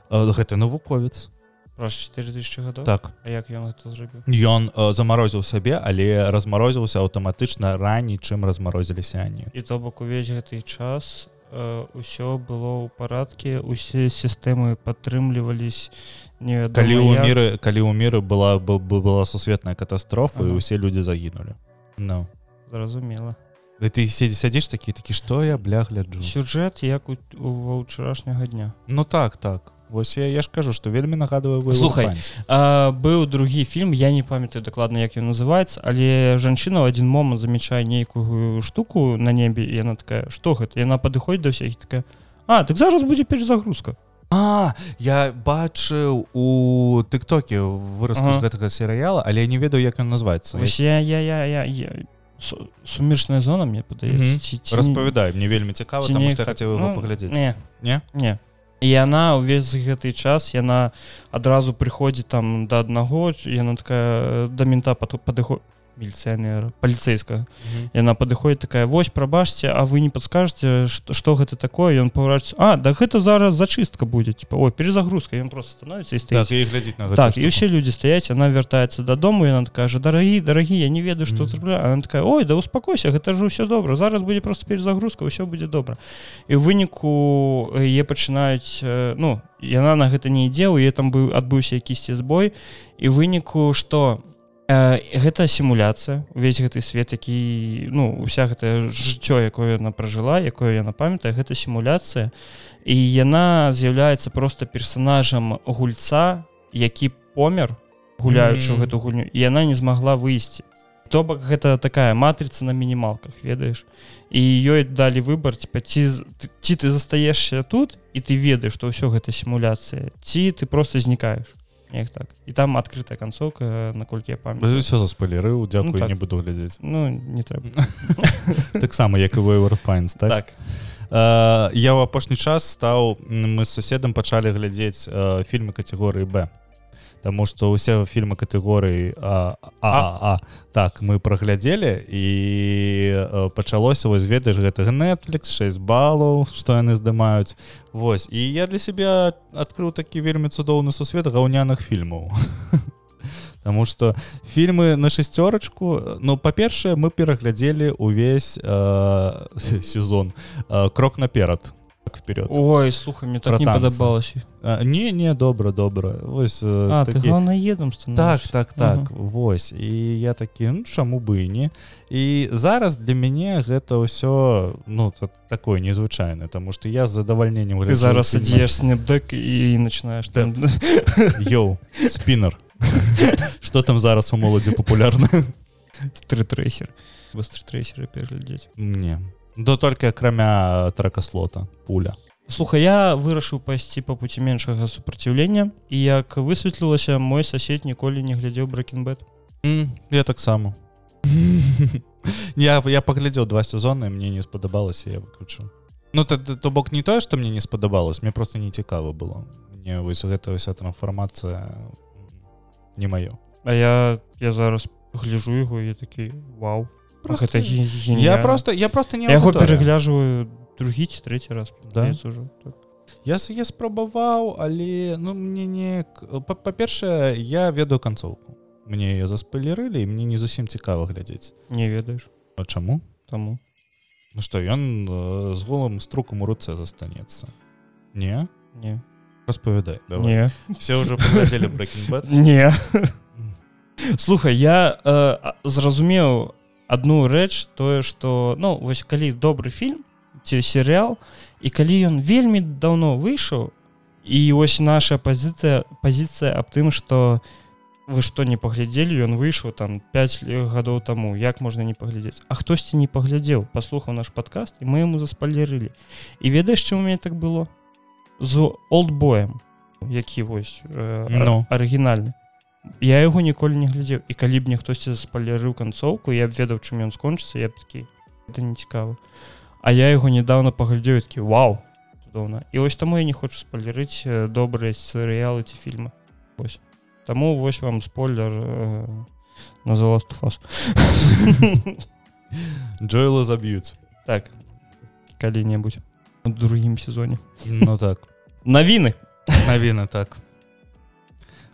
Э, гэта навуковец праз 4000 гадоў так. А як ён гэта зрабіў ён э, замарозіў сябе але размарозіўся аўтаматычна раней чым размарозіліся они і то бок увесь гэты час э, усё было ў парадке усе сістэмы падтрымлівались невядома калі як. міры калі ў міры была б- б- была сусветная катастрофа і Ага. усе людзі загінулі Ну. Зразумела І ты седзі сядзіш такі такі што я бля гляджу сюжэт як у, у ва ўчарашняга дня. Ну так так вось я, я ж кажу што вельмі нагадваю Wayward Слухай, а, быў другі фільм я не памятаю дакладна як ён называецца але жанчына ў адзін момант замячае нейкую штуку на небе і яна такая што гэта? Яна падыходзіць да ўсіх і такая А так зараз будзе перезагрузка А я бачыў у тыктоке выразку Ага. з гэтага серыяла але я не ведаю як ён называецца. Вось я я я я, я... Су- сумешная зона мне падаецца ці, ці, распавядай мне вельмі цікава я так. хацеў яго Ну, паглядзець. не не? не і яна ўвесь гэты час яна адразу прыходзіць там да аднаго яна такая да мента падыход міліцыянера паліцейскага яна падыходит такая вось прабачце А вы не подскажете что что гэта такое? Ён паврач А да гэта зараз зачыстка будет типа ой перезагрузка ён просто становится так, і глядзіць на так і все люди стаяць она вяртаецца дадому яна кажа дарагі дарагі я не ведаю что зрабля она такая ой да успакойся гэта ж ўсё добра зараз будзе просто перезагрузка ўсё будзе добра і выніку е пачынаюць ну яна на гэта не ідзе у е там быў адбыўся якісьці збой і выніку что у Э, гэта сімуляцыя увесь гэты свет які ну уся гэтае жыццё якое яна пражыла якое яна памятае гэта сімуляцыя і яна з'яўляецца просто персонажам гульца які помер гуляючы mm -hmm. гэту гульню і яна не змагла выйсці то бок гэта такая матрыца на мінімалках ведаеш? І ёй далі выбар ці ці, ці ты застаешься тут і ты ведаеш што ўсё гэта сімуляцыя ці ты просто знікаеш неяк так. І там адкрытая канцоўка наколькі я памятаю все заспалерыў дзякую ну, так. не буду глядзець ну не трэба таксама як і вайфайн так, так. Uh, я ў апошні час стаў мы з суседам пачалі глядзець uh, фільмы катэгорыі б Таму што ўсе фільмы катэгорыі а, а, а, а так мы праглядзелі і пачалося вось ведаеш гэтага Netflix 6 балаў што яны здымаюць Вось. І я для сябе адкрыў такі вельмі цудоўны сусвет гаўняных фільмаў Таму што фільмы на шасцёрачку ну па-першае мы пераглядзелі ўвесь э, сезон э, крок наперад так вперед ой слухай мне так не падабалася не не добра добра вось а, такі... наедам так так так. Ага. вось. І я такі ну, чаму бы і не і зараз для мяне гэта ўсё ну такое незвычайна тому что я з задавальненнем ты зараз ідзеш снепдэк і начинаешь там. Йоу спиннер что там зараз у моладзі популярна стритрэсер востртрейсеры пераглядзець. Не Да только акрамя тракаслота пуля. Слуха я вырашыў пайсці па пуці меншага супраціўлення і як высветлілася мой сосед ніколі не глядзеў бракенбет mm, я таксама. Я я паглядзеў два сезоны мне не спадабалася я выключу Ну то, то бок не тое што мне не спадабалось мне просто не цікава было. Мне вось гэта вся трансфармацыя не маё. А я я зараз гляжу яго я такі вау просто... гэта я просто я просто не яго перагляжваю другі ці третий раз да? уже так. я я спрабаваў але ну мне не па-першае я ведаю канцоўку мне я заспалерылі і мне не зусім цікава глядзець. Не ведаеш А чаму? Таму Ну што ён э, з голым струкам у руцэ застанецца. Не? Не. Распавядай не. Все ўжо не. Слухай я э, зразумеў одну рэч тое что ну вось калі добры фільм ці серыал і калі ён вельмі давно выйшаў і ось наша пазіцыя пазіцыя аб тым что вы что не паглядзелі ён выйшаў там 5 гадоў таму як можна не паглядзець А хтосьці не паглядзеў паслухаў наш подкаст і мы ему заспалерылі і ведаеш чым у мяне так было з олдбоем які вось э, ну. арыгінальны я яго ніколі не глядзеў і калі б мне хтосьці спалярыў канцоўку я б ведаў чым ён скончыцца я б такі это не цікава А я яго недавно паглядзеў такі вау! Цудоўна і вось таму я не хочу спалерыць добрыя серыялы ці фільмы ось. Таму вось вам спойлер э, на заласт фас Джойлы заб'юць так. Калі-небудзь у другім сезоне. Ну так. Навіны навіны так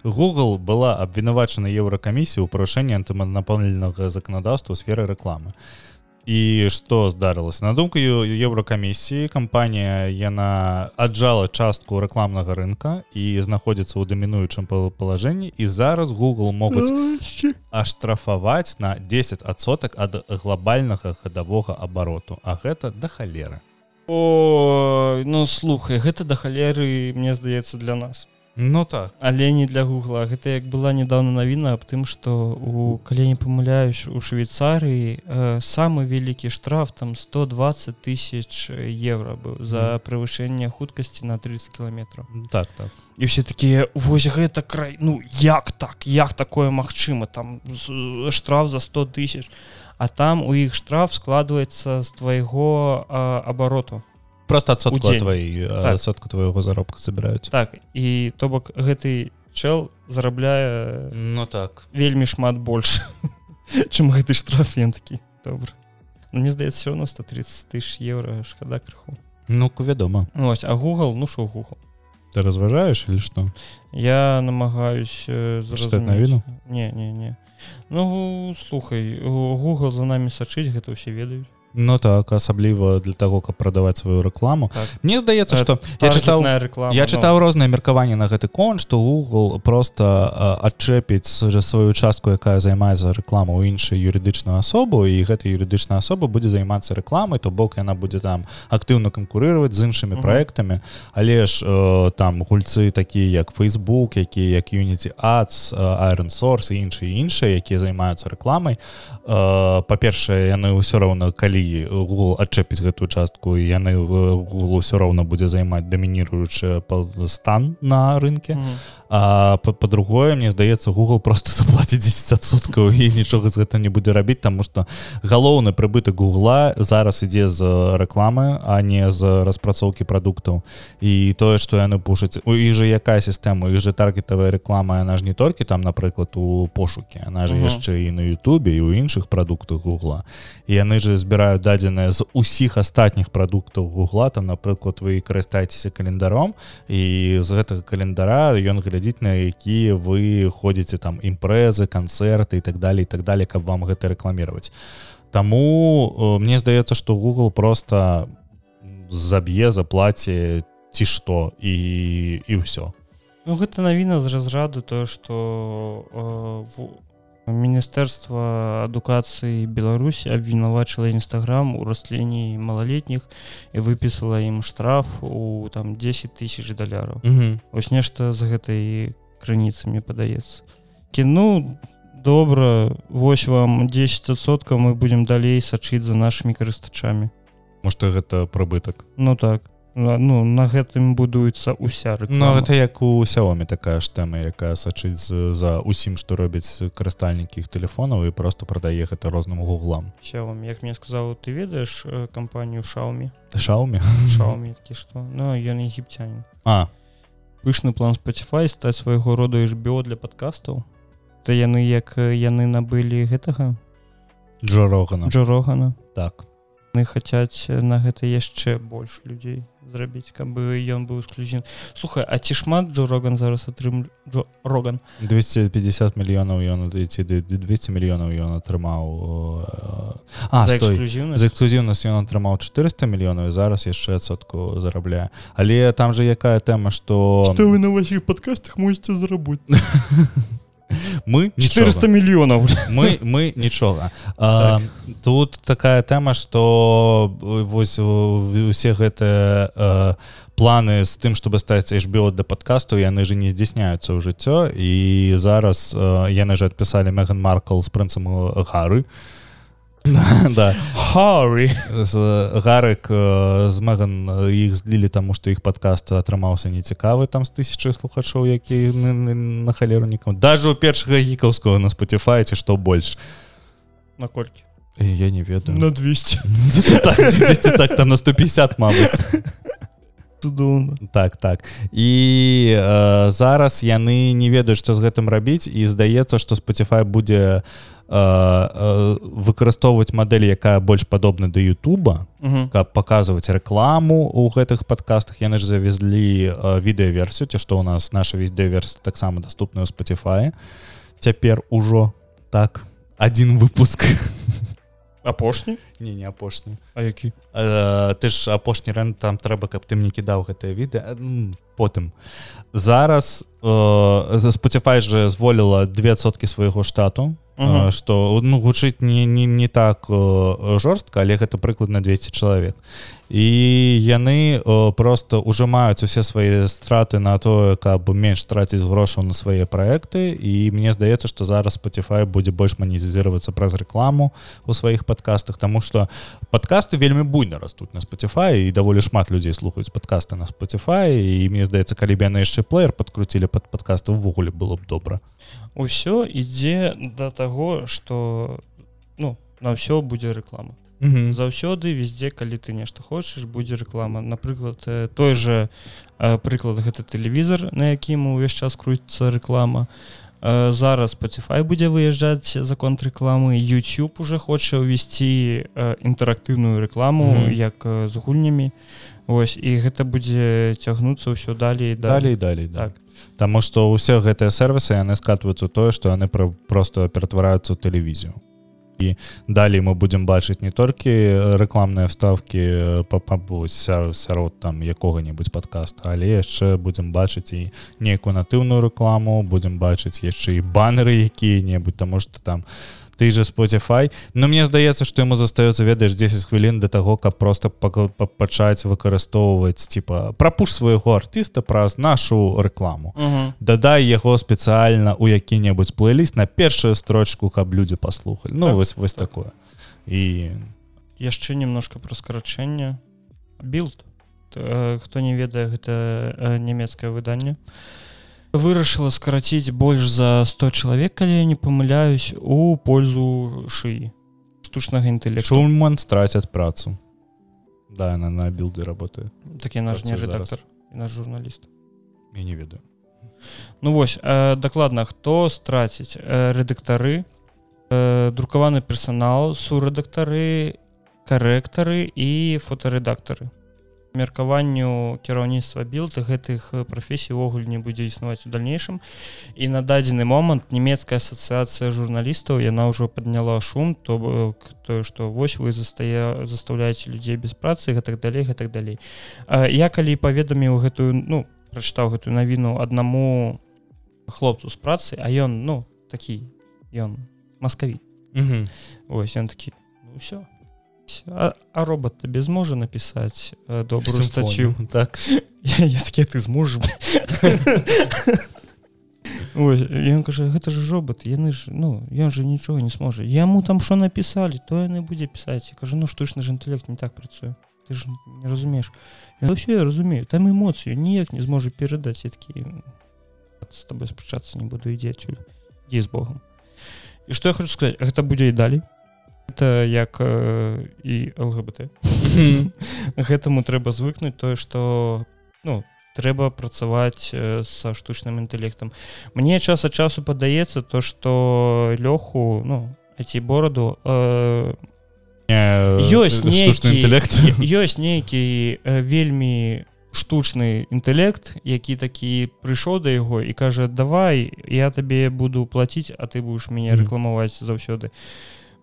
Google была абвінавачана еўракамісію ў парушэнні антыманапольнага заканадаўства ў сферы рэкламы. І што здарылася на думку еўракамісіі кампанія яна аджала частку рэкламнага рынка і знаходзіцца ў дамінуючым палажэнні і зараз Google могуць аштрафаваць на 10сотак ад глобальнага хадавога абароту а гэта да халеры О ну слухай гэта да халеры мне здаецца для нас Ну так. Але не для гугла. Гэта як была недавно навіна аб тым что у калі не памыляюсь у швейцарыі э, самы вялікі штраф там 120 тысяч евро быў за превышэнне хуткасці на 30 кіметров так так. І все такія вось гэта край ну як так? Як такое магчыма? Там штраф за 100 тысяч. А там у іх штраф складваецца з твайго э, абароту просто адсотку твоей так. адсотку твоего заробка забіраюць так і то бок гэты чэл зарабляе Ну так. вельмі шмат больш чым гэты штраф. Ён такі добра. Ну, мне здаецца все равно 130 тысяч евро шкада крыху. Ну вядома. Ну, ось, а Google ну що Google? Ты разважаешь или что? Я намагаюсь э, навіну? не не не. Ну слухай Google за нами сачыць гэта ўсе ведаюць Ну так асабліва для того каб прадаваць сваю рэкламу Так. Мне здаецца Э, что я чытаў реклама я ну. чытаў розныя меркаванні на гэты конт што Google просто адчэпіць же сваю частку якая займаецца рэкламу ў іншай юрыдычную асобу і гэта юрыдычная асоба будзе займацца рэкламай то бок яна будзе там актыўна канкурыраваць з іншымі Мгм. праектамі але ж э, там гульцы такія як Facebook якія як Unity ads Iron source і іншыя іншыя якія займаюцца рэкламай э, па-першае яны ўсё роўна калі Google адчэпіць гэтую частку яны Google ўсё роўна будзе займаць дамініруючы стан на рынке Мгм. а па- па-другое мне здаецца Google просто заплаціць 10соткаў і нічога з гэта не будзе рабіць тому что галоўны прыбытак гугла зараз ідзе з рэкламы а не з распрацоўкі прадуктаў і тое што яны пушаць у іх жа якая сістэма іх же таргетавая рэклама яна ж не толькі там напрыклад у пошуке она же Мгм. яшчэ і на Ютубе і ў іншых прадуктах гугла і яны же збіраюць дадзеныя з усіх астатніх прадуктаў гугла там напрыклад вы карыстаецеся календаром і з гэтага календара ён глядзіць на якія вы ходзіце там імпрэзы канцэрты і так далее так далее каб вам гэта рэкламировать Таму э, мне здаецца што Google просто заб'е заплаце ці што і і ўсё. Ну гэта навіна з разраду тое што э, в- міністэрства адукацыі Беларусі абвінавачыла нстаграм у расленні малалетніх і выпісала ім штраф у там 10 тысяч даляраў вось нешта з гэтай крыніцы мне падаецца кіну добра вось вам 10соткаў мы будзем далей сачыць за нашымі карыстачамі может гэта прыбытак Ну так. на- ну на гэтым будуецца уся Ну рэклама. гэта як у сяомі такая ж тэма якая сачыць з- за усім што робяць карыстальнікі іх тэлефонаў і просто прадае гэта розным гуглам. Xiaomi. як мне сказаў ты ведаеш кампанію Xiaomi? Шауме Xiaomi такі што? Ну ён егіпцянин а. Пышны план Spotify стаць свайго роду HBO для падкастаў. То яны як яны набылі гэтага? Джо Рогана. Джо Рогана. Так яны хацяць на гэта яшчэ больш людзей зрабіць каб бы ён быў эксклюзін слухай а ці шмат Джо Роган зараз атрым Джо Роган? 250 мільёнаў ён ці 200 мільёнаў ён атрымаў э, а за эксклюзіўнасць? за эксклюзіўнасць ён атрымаў 400 мільёнаў зараз яшчэ сотку зарабляе. Але там же якая тэма что вы на ваших подкастах можете заработать мы 400 мільёнаў мы мы нічога а, тут такая тэма что вось у- усе гэтыя э, планы з тым чтобы стаць HBO для подкасту яны же не здзяйсняюцца ў жыццё і зараз э, яны же адпісалі Меган Маркл з прынцам гары да. З гарык з Меган э, іх злілі таму што іх падкаст атрымаўся нецікавы там з тысячы слухачоў які на, на, на халерунікам даже у першага гікаўскага на Spotify ці што больш наколькі я не ведаю. На 200 так, дзесьці так там на 150 Мабыць цудоўна так так. І э, зараз яны не ведаюць што з гэтым рабіць і здаецца што Spotify будзе э, выкарыстоўваць мадэль якая больш падобна да Ютуба каб паказваць рэкламу ў гэтых падкастах. Яны ж завезлі э, відэаверсію ці што ў нас наша вездэверсія таксама доступная ў Spotify. Цяпер ужо так один выпуск. Апошні? Не не апошні. А які? Э, ты ж апошні рэн там трэба каб ты мне кідаў гэтае відэа потым. Зараз э, Spotify же зволіла двесоткі свайго штату Мгм. что ну гучыць не не, не так э, жорстка але гэта прыкладна 200 чалавек і яны э, просто ужимаюць усе свае страты на тое каб менш траціць грошаў на свае праекты. І мне здаецца что зараз Spotify будзе больш манізізироваться праз рэкламу у сваіх подкастах тому что подкасты вельмі буйна растуць на Spotify і даволі шмат людзей слухаюць подкасты на Spotify. І мне здаецца калі б яны яшчэ плеер подкруцілі под подкасты увогуле было б добра. Усё ідзе да таго что ну на ўсё будзе рэклама заўсёды везде калі ты нешта хочаш будзе рэклама напрыклад э, той же э, прыклад гэта тэлевізор на якім увесь час круціцца рэклама э, зараз Spotify будзе выязджаць за конт рэкламы YouTube уже хоча ўвесці інтэрактыўную рэкламу Мгм. як э, з гульнямі Вось і гэта будзе цягнуцца ўсё далей далей далей да. Так. Таму што ўсе гэтыя сервісы яны скатваюцца тое што яны пра- просто ператвараюцца ў тэлевізію і далей мы будзем бачыць не толькі рэкламныя вставкі сярод там якога-небудзь подкаста але яшчэ будзем бачыць і нейкую натыўную рэкламу будзем бачыць яшчэ і банеры якія-небудзь таму што там ты же Spotify. Но мне здаецца што яму застаецца ведаеш 10 хвілін да таго каб просто пачаць выкарыстоўваць типа прапуш свайго артыста праз нашу рэкламу Угу. дадай яго спецыяльна ў які-небудзь плейліст на першую строчку каб людзі паслухали ну Так, вось вось так. такое. І яшчэ немножко про скарачэнне билд хто не ведае гэта нямецкае выданне вырашыла скараціць больш за 100 чалавек калі я не памыляюсь у пользу шыі штучнага інтэлекту. Шуман страцяць працу. Да яна на білды работаю такі наш не і наш журналіст. Я не ведаю. Ну вось э, дакладна хто страціць? Э, рэдактары э, друкаваны персанал сурэдактары карэктары і фотарэдактары меркаванню кіраўніцтва білд гэтых э, прафесій увогуле не будзе існаваць у дальнейшым. І на дадзены момант нямецкая асацыяцыя журналістаў яна ўжо падняла шум то бок тое што вось вы застая заставляеце людзей без працы гэтак далей гэтак далей. Я калі паведаміў гэтую ну прачытаў гэтую навіну аднаму хлопцу з працы а ён ну такі ён маскаві ось ён такі ну, все а, а робот табе зможа напісаць э, добрую статью? Так. Я, я такі ты Ой, і ён кажа гэта ж робот яны ж ну ён же нічога не сможа яму там що напісалі то яны будзе пісаць Я кажу ну штучны ж інтэлект не так працуе ты ж не разумееш все я разумею там эмоцыю ніяк не зможа перадаць такі з тобой спрачацца не буду ідзе адсюль ідзі з Богом і што я хочу сказать гэта будзе і далей это як э, і лгбт гэтаму трэба звыкнуць тое што ну трэба працаваць э, са штучным інтэлектам. Мне час ад часу падаецца то што лёху ну ці бораду э, ёсць штучны нейкі- інтэлект. Е- ёсць нейкі э, вельмі штучны інтэлект які такі прыйшоў да яго і кажа давай я табе буду плаціць а ты будешь мяне рэкламаваць заўсёды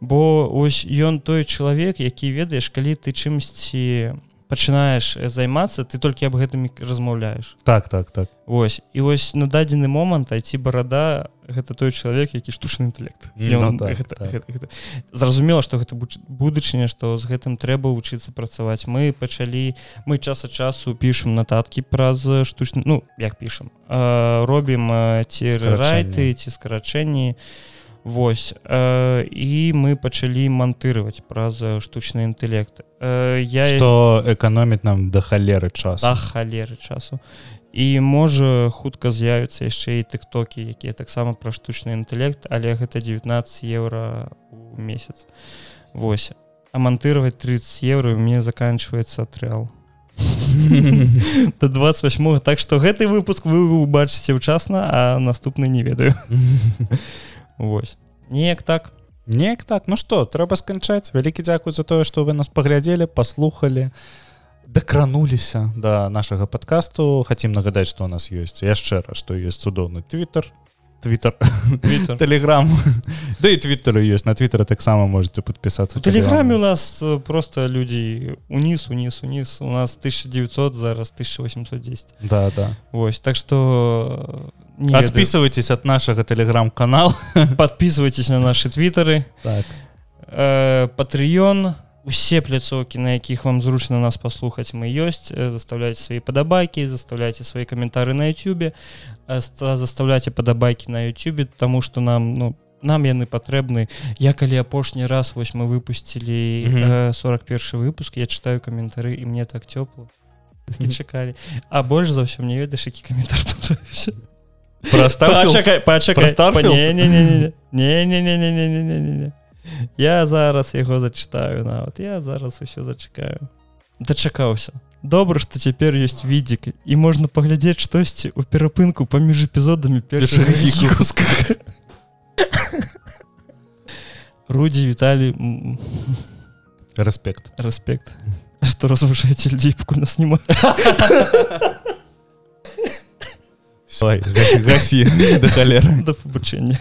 бо ось ён той чалавек які ведаеш калі ты чымсьці пачынаеш э, займацца ты толькі аб гэтым і размаўляеш так так так Вось і вось на дадзены момант айці барада гэта той чалавек які штучны інтэлект Ну так, гэта, так. гэта, гэта. зразумела што гэта будучыня што з гэтым трэба вучыцца працаваць мы пачалі мы час ад часу пішам нататкі праз штучны ну як пішам э, робім э, ці Скарачэнні. райты ці скарачэнні Вось э, і мы пачалі мантырваць праз штучны інтэлект. Э, я што эканоміць нам да халеры час да халеры часу. І можа хутка з'явіцца яшчэ і тыктокі якія таксама пра штучны інтэлект але гэта 19 еўра у месяц. Вось а мантырваць 30 еўра мне заканчивается атрыал. До 28 так что гэты выпуск вы убачыце ўчасна а наступны не ведаю Вось. Неяк так. Неяк так. Ну што трэба сканчаць. Вялікі дзякуй за тое што вы нас паглядзелі паслухали дакрануліся да нашага подкасту хацім нагадаць што у нас ёсць яшчэ раз што ёсць цудоўны твиттер твиттер Twitter. телеграм да і твиттеры ёсць. На твиттера таксама можете подпісацца У тэлеграме у нас э, просто людзі уніз уніз уніз у нас 1900 зараз 1810 да да. Вось так что не ведаю. адпісывайтесь от нашага телеграм-канал подписывайтесь на наши твиттеры. Так. Патreon усе пляцоўкі на якіх вам зручна нас паслухаць мы ёсць Э, заставляйте свои падабайкі заставляйте свои каментары на youtube заставляйте падабайкі на youtube тому что нам ну нам яны патрэбны я калі апошні раз вось мы выпусцілі Мгм. э, 41 выпуск. Я читаю каментары і мне так цёпла чакалі а больш за ўсё мне ведаеш які каментар Пра Старфілд? Пачакай, пачакай. Пра Старфілд? Не-не-не. Не-не-не-не-не-не-не. Я зараз яго зачытаю нават. Я зараз усё зачакаю. Дачакаўся. Добра, што цяпер ёсць відзік і можна паглядзець штосьці ў перапынку паміж эпізодамі першага выпуска. Рудзі Віталій Респект. Респект. Что разважаете людей, пока нас снимают. Ой, гаси, гаси, да халеры. да пабачэння